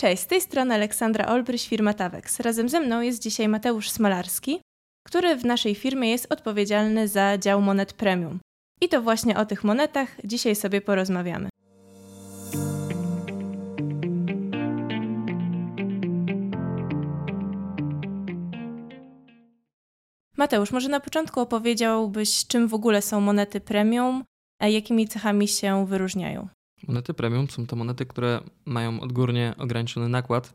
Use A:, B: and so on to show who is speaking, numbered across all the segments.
A: Cześć, z tej strony Aleksandra Olbryś, firma Tawex. Razem ze mną jest dzisiaj Mateusz Smolarski, który w naszej firmie jest odpowiedzialny za dział monet premium. I to właśnie o tych monetach dzisiaj sobie porozmawiamy. Mateusz, może na początku opowiedziałbyś, czym w ogóle są monety premium, a jakimi cechami się wyróżniają?
B: Monety premium są to monety, które mają odgórnie ograniczony nakład,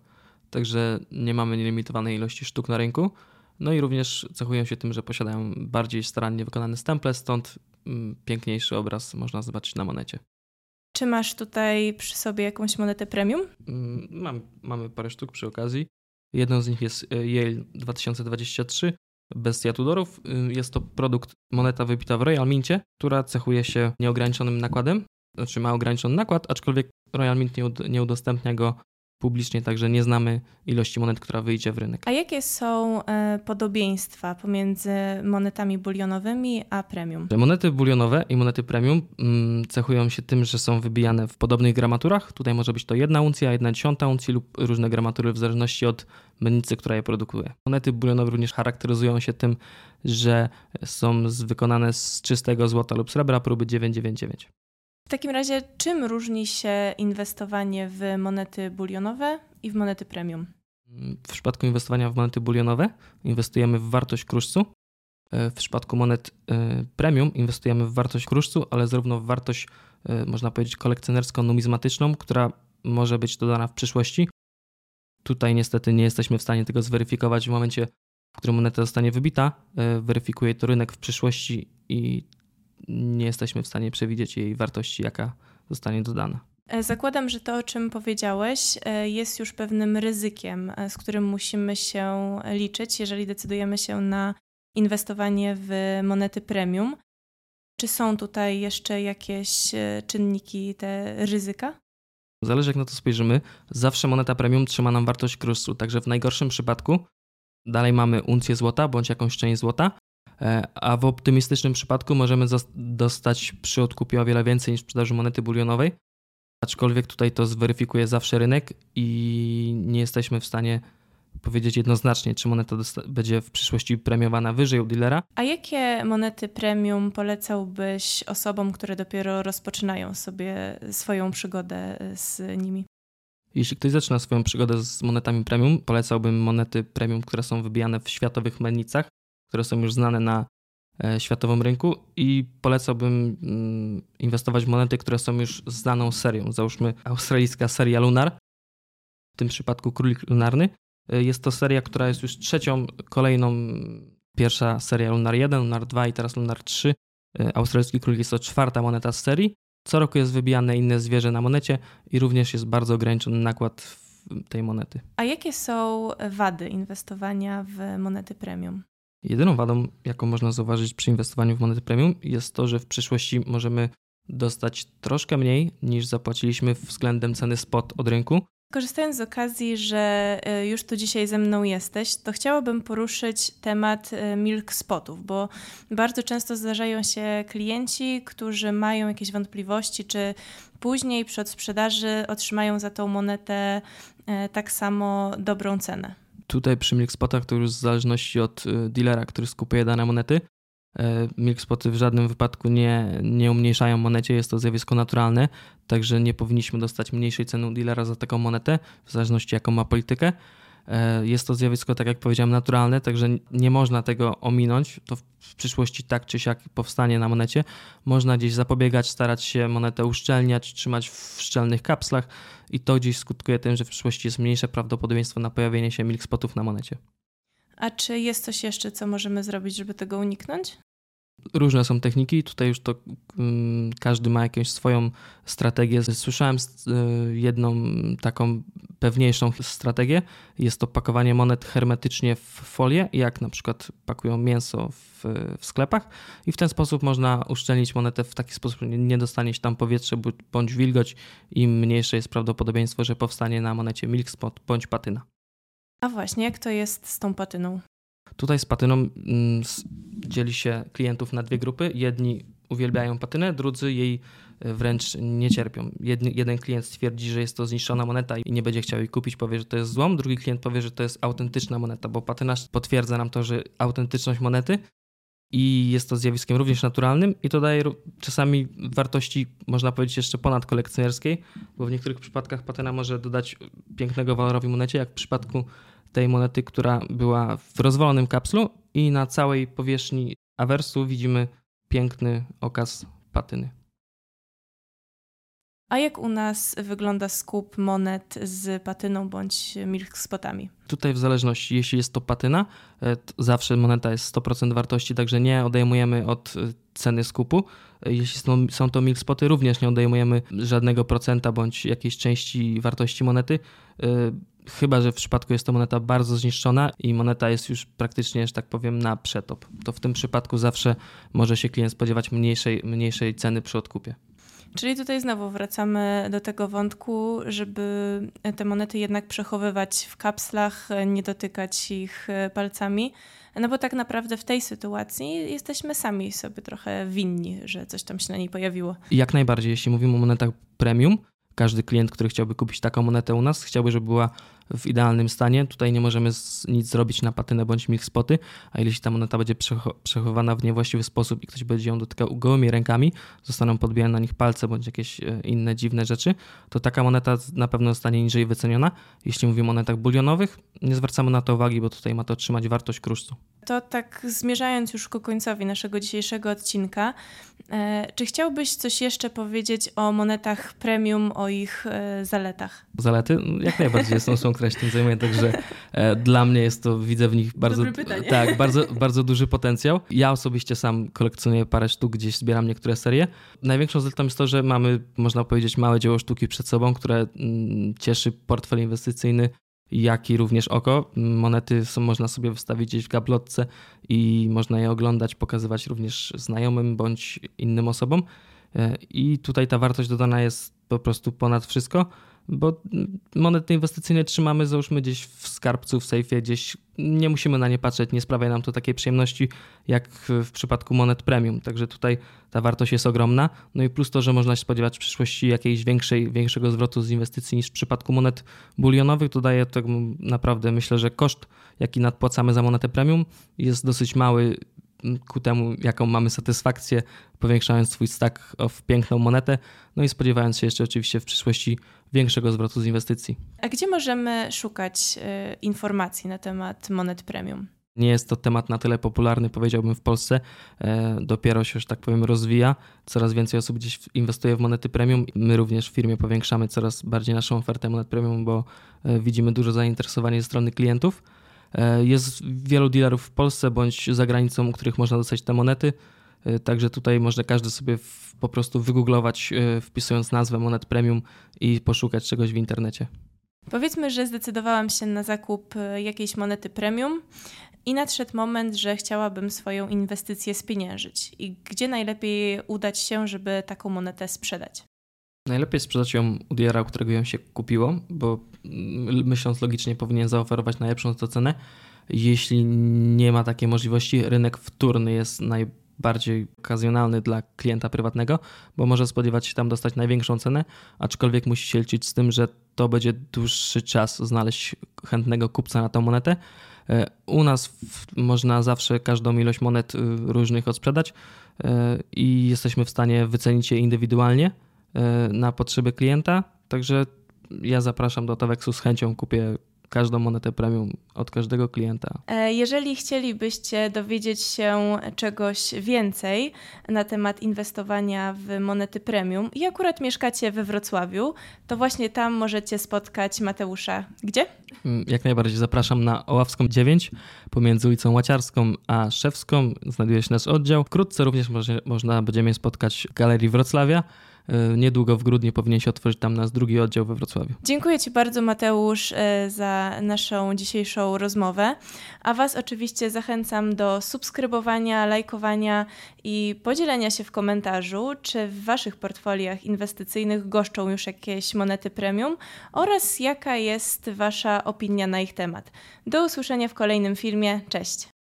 B: także nie mamy nielimitowanej ilości sztuk na rynku. No i również cechują się tym, że posiadają bardziej starannie wykonane stemple, stąd mm, piękniejszy obraz można zobaczyć na monecie.
A: Czy masz tutaj przy sobie jakąś monetę premium?
B: Mm, mam, mamy parę sztuk przy okazji. Jedną z nich jest e, Yale 2023 bez Tudorów. Jest to produkt moneta wypita w Royal Mincie, która cechuje się nieograniczonym nakładem, znaczy ma ograniczony nakład, aczkolwiek Royal Mint nie, nie udostępnia go publicznie, także nie znamy ilości monet, która wyjdzie w rynek.
A: A jakie są e, podobieństwa pomiędzy monetami bulionowymi a premium?
B: Monety bulionowe i monety premium mm, cechują się tym, że są wybijane w podobnych gramaturach. Tutaj może być to jedna uncja, jedna dziesiąta uncji lub różne gramatury w zależności od mennicy, która je produkuje. Monety bulionowe również charakteryzują się tym, że są wykonane z czystego złota lub srebra próby 999.
A: W takim razie, czym różni się inwestowanie w monety bulionowe i w monety premium?
B: W przypadku inwestowania w monety bulionowe inwestujemy w wartość kruszcu. E, w przypadku monet e, premium inwestujemy w wartość kruszcu, ale zarówno w wartość, e, można powiedzieć, kolekcjonersko-numizmatyczną, która może być dodana w przyszłości. Tutaj niestety nie jesteśmy w stanie tego zweryfikować w momencie, w którym moneta zostanie wybita. Weryfikuje to rynek w przyszłości i nie jesteśmy w stanie przewidzieć jej wartości, jaka zostanie dodana.
A: E, zakładam, że to, o czym powiedziałeś, e, jest już pewnym ryzykiem, e, z którym musimy się liczyć, jeżeli decydujemy się na inwestowanie w monety premium. Czy są tutaj jeszcze jakieś czynniki te ryzyka?
B: Zależy jak na to spojrzymy. Zawsze moneta premium trzyma nam wartość kursu, także w najgorszym przypadku dalej mamy uncję złota bądź jakąś część złota, a w optymistycznym przypadku możemy dostać przy odkupie o wiele więcej niż w sprzedaży monety bulionowej. Aczkolwiek tutaj to zweryfikuje zawsze rynek i nie jesteśmy w stanie powiedzieć jednoznacznie, czy moneta będzie w przyszłości premiowana wyżej u dealera.
A: A jakie monety premium polecałbyś osobom, które dopiero rozpoczynają sobie swoją przygodę z nimi?
B: Jeśli ktoś zaczyna swoją przygodę z monetami premium, polecałbym monety premium, które są wybijane w światowych mennicach, które są już znane na e, światowym rynku i polecałbym mm, inwestować w monety, które są już znaną serią. Załóżmy australijska seria Lunar, w tym przypadku Królik Lunarny. E, jest to seria, która jest już trzecią, kolejną. Pierwsza seria Lunar 1, Lunar 2 i teraz Lunar 3. E, australijski królik jest to czwarta moneta z serii. Co roku jest wybijane inne zwierzę na monecie i również jest bardzo ograniczony nakład tej monety.
A: A jakie są wady inwestowania w monety premium?
B: Jedyną wadą, jaką można zauważyć przy inwestowaniu w monety premium, jest to, że w przyszłości możemy dostać troszkę mniej niż zapłaciliśmy względem ceny spot od rynku.
A: Korzystając z okazji, że e, już tu dzisiaj ze mną jesteś, to chciałabym poruszyć temat e, milk spotów, bo bardzo często zdarzają się klienci, którzy mają jakieś wątpliwości, czy później przy odsprzedaży otrzymają za tą monetę e, tak samo dobrą cenę.
B: Tutaj przy milkspotach to już w zależności od y, dealera, który skupuje dane monety. E, milkspoty w żadnym wypadku nie, nie umniejszają monecie, jest to zjawisko naturalne, także nie powinniśmy dostać mniejszej ceny u dealera za taką monetę, w zależności jaką ma politykę. E, jest to zjawisko, tak jak powiedziałem, naturalne, także nie można tego ominąć. To w przyszłości tak czy siak powstanie na monecie. Można gdzieś zapobiegać, starać się monetę uszczelniać, trzymać w szczelnych kapslach i to gdzieś skutkuje tym, że w przyszłości jest mniejsze prawdopodobieństwo na pojawienie się milk spotów na monecie.
A: A czy jest coś jeszcze, co możemy zrobić, żeby tego uniknąć?
B: Różne są techniki, tutaj już to um, każdy ma jakąś swoją strategię. Słyszałem y, jedną taką pewniejszą strategię. Jest to pakowanie monet hermetycznie w folię, jak na przykład pakują mięso w, w sklepach i w ten sposób można uszczelnić monetę w taki sposób, nie dostanie się tam powietrze bądź wilgoć i mniejsze jest prawdopodobieństwo, że powstanie na monecie milk spot bądź patyna.
A: A właśnie, jak to jest z tą patyną?
B: Tutaj z patyną mm, dzieli się klientów na dwie grupy. Jedni uwielbiają patynę, drudzy jej wręcz nie cierpią. Jedny, jeden klient stwierdzi, że jest to zniszczona moneta i nie będzie chciał jej kupić, powie, że to jest złom, drugi klient powie, że to jest autentyczna moneta, bo patyna potwierdza nam to, że autentyczność monety i jest to zjawiskiem również naturalnym i to daje czasami wartości, można powiedzieć, jeszcze ponad kolekcjonerskiej, bo w niektórych przypadkach patyna może dodać pięknego walorowi monecie, jak w przypadku tej monety, która była w rozwalonym kapslu i na całej powierzchni awersu widzimy piękny okaz patyny.
A: A jak u nas wygląda skup monet z patyną bądź milk spotami?
B: Tutaj w zależności, jeśli jest to patyna, e, to zawsze moneta jest 100% wartości, także nie odejmujemy od e, ceny skupu. E, jeśli są, są to milk spoty, również nie odejmujemy żadnego procenta bądź jakiejś części wartości monety. Chyba, że w przypadku jest to moneta bardzo zniszczona i moneta jest już praktycznie, że tak powiem, na przetop. To w tym przypadku zawsze może się klient spodziewać mniejszej, mniejszej ceny przy odkupie.
A: Czyli tutaj znowu wracamy do tego wątku, żeby te monety jednak przechowywać w kapslach, nie dotykać ich palcami. No bo tak naprawdę w tej sytuacji jesteśmy sami sobie trochę winni, że coś tam się na niej pojawiło.
B: Jak najbardziej, jeśli mówimy o monetach premium, każdy klient, który chciałby kupić taką monetę u nas, chciałby, żeby była w idealnym stanie. Tutaj nie możemy nic zrobić na patynę bądź milk spoty, a jeśli ta moneta będzie przechowana w niewłaściwy sposób i ktoś będzie ją dotykał gołymi rękami, zostaną podbijane na nich palce bądź jakieś e, inne dziwne rzeczy, to taka moneta na pewno zostanie niżej wyceniona. Jeśli mówimy o monetach bulionowych, nie zwracamy na to uwagi, bo tutaj ma to trzymać wartość kruszcu.
A: To tak zmierzając już ku końcowi naszego dzisiejszego odcinka, czy chciałbyś coś jeszcze powiedzieć o monetach premium, o ich e, zaletach?
B: Zalety? Jak najbardziej jestem są które się tym zajmuję, także e, dla mnie jest to, widzę w nich bardzo, tak, bardzo, bardzo duży potencjał. Ja osobiście sam kolekcjonuję parę sztuk, gdzieś zbieram niektóre serie. Największą zaletą jest to, że mamy, można powiedzieć, małe dzieło sztuki przed sobą, które mm, cieszy portfel inwestycyjny jak i również oko. Monety są, można sobie wystawić gdzieś w gablotce i można je oglądać, pokazywać również znajomym bądź innym osobom. E, I tutaj ta wartość dodana jest po prostu ponad wszystko bo monety inwestycyjne trzymamy, załóżmy gdzieś w skarbcu, w sejfie, gdzieś nie musimy na nie patrzeć, nie sprawia nam to takiej przyjemności jak w przypadku monet premium. Także tutaj ta wartość jest ogromna. No i plus to, że można się spodziewać w przyszłości jakiejś większej, większego zwrotu z inwestycji niż w przypadku monet bulionowych, to daje to naprawdę, myślę, że koszt, jaki nadpłacamy za monetę premium jest dosyć mały ku temu, jaką mamy satysfakcję, powiększając swój stack w piękną monetę, no i spodziewając się jeszcze oczywiście w przyszłości większego zwrotu z inwestycji.
A: A gdzie możemy szukać y, informacji na temat monet premium?
B: Nie jest to temat na tyle popularny, powiedziałbym, w Polsce. E, dopiero się, że tak powiem, rozwija. Coraz więcej osób gdzieś inwestuje w monety premium. My również w firmie powiększamy coraz bardziej naszą ofertę monet premium, bo e, widzimy dużo zainteresowania ze strony klientów. E, jest wielu dealerów w Polsce bądź za granicą, u których można dostać te monety. E, także tutaj może każdy sobie w, po prostu wygooglować, e, wpisując nazwę monet premium i poszukać czegoś w internecie.
A: Powiedzmy, że zdecydowałam się na zakup jakiejś monety premium i nadszedł moment, że chciałabym swoją inwestycję spieniężyć. I gdzie najlepiej udać się, żeby taką monetę sprzedać?
B: Najlepiej sprzedać ją u dealera, u którego ją się kupiło, bo myśląc logicznie powinien zaoferować najlepszą to cenę. Jeśli nie ma takiej możliwości, rynek wtórny jest najbardziej okazjonalny dla klienta prywatnego, bo może spodziewać się tam dostać największą cenę, aczkolwiek musi się liczyć z tym, że to będzie dłuższy czas znaleźć chętnego kupca na tą monetę. E, u nas można zawsze każdą ilość monet y, różnych odsprzedać e, i jesteśmy w stanie wycenić je indywidualnie E, na potrzeby klienta. Także ja zapraszam do Taweksu z chęcią, kupię każdą monetę premium od każdego klienta.
A: E, jeżeli chcielibyście dowiedzieć się czegoś więcej na temat inwestowania w monety premium i akurat mieszkacie we Wrocławiu, to właśnie tam możecie spotkać Mateusza. Gdzie?
B: Mm, jak najbardziej zapraszam na Oławską 9 pomiędzy ulicą Łaciarską a Szewską. Znajduje się nasz oddział. Wkrótce również może, można będziemy spotkać w Galerii Wrocławia. E, niedługo w grudniu powinien się otworzyć tam nas drugi oddział we Wrocławiu.
A: Dziękuję Ci bardzo, Mateusz, e, za naszą dzisiejszą rozmowę. A Was oczywiście zachęcam do subskrybowania, lajkowania i podzielenia się w komentarzu, czy w Waszych portfoliach inwestycyjnych goszczą już jakieś monety premium oraz jaka jest Wasza opinia na ich temat. Do usłyszenia w kolejnym filmie. Cześć!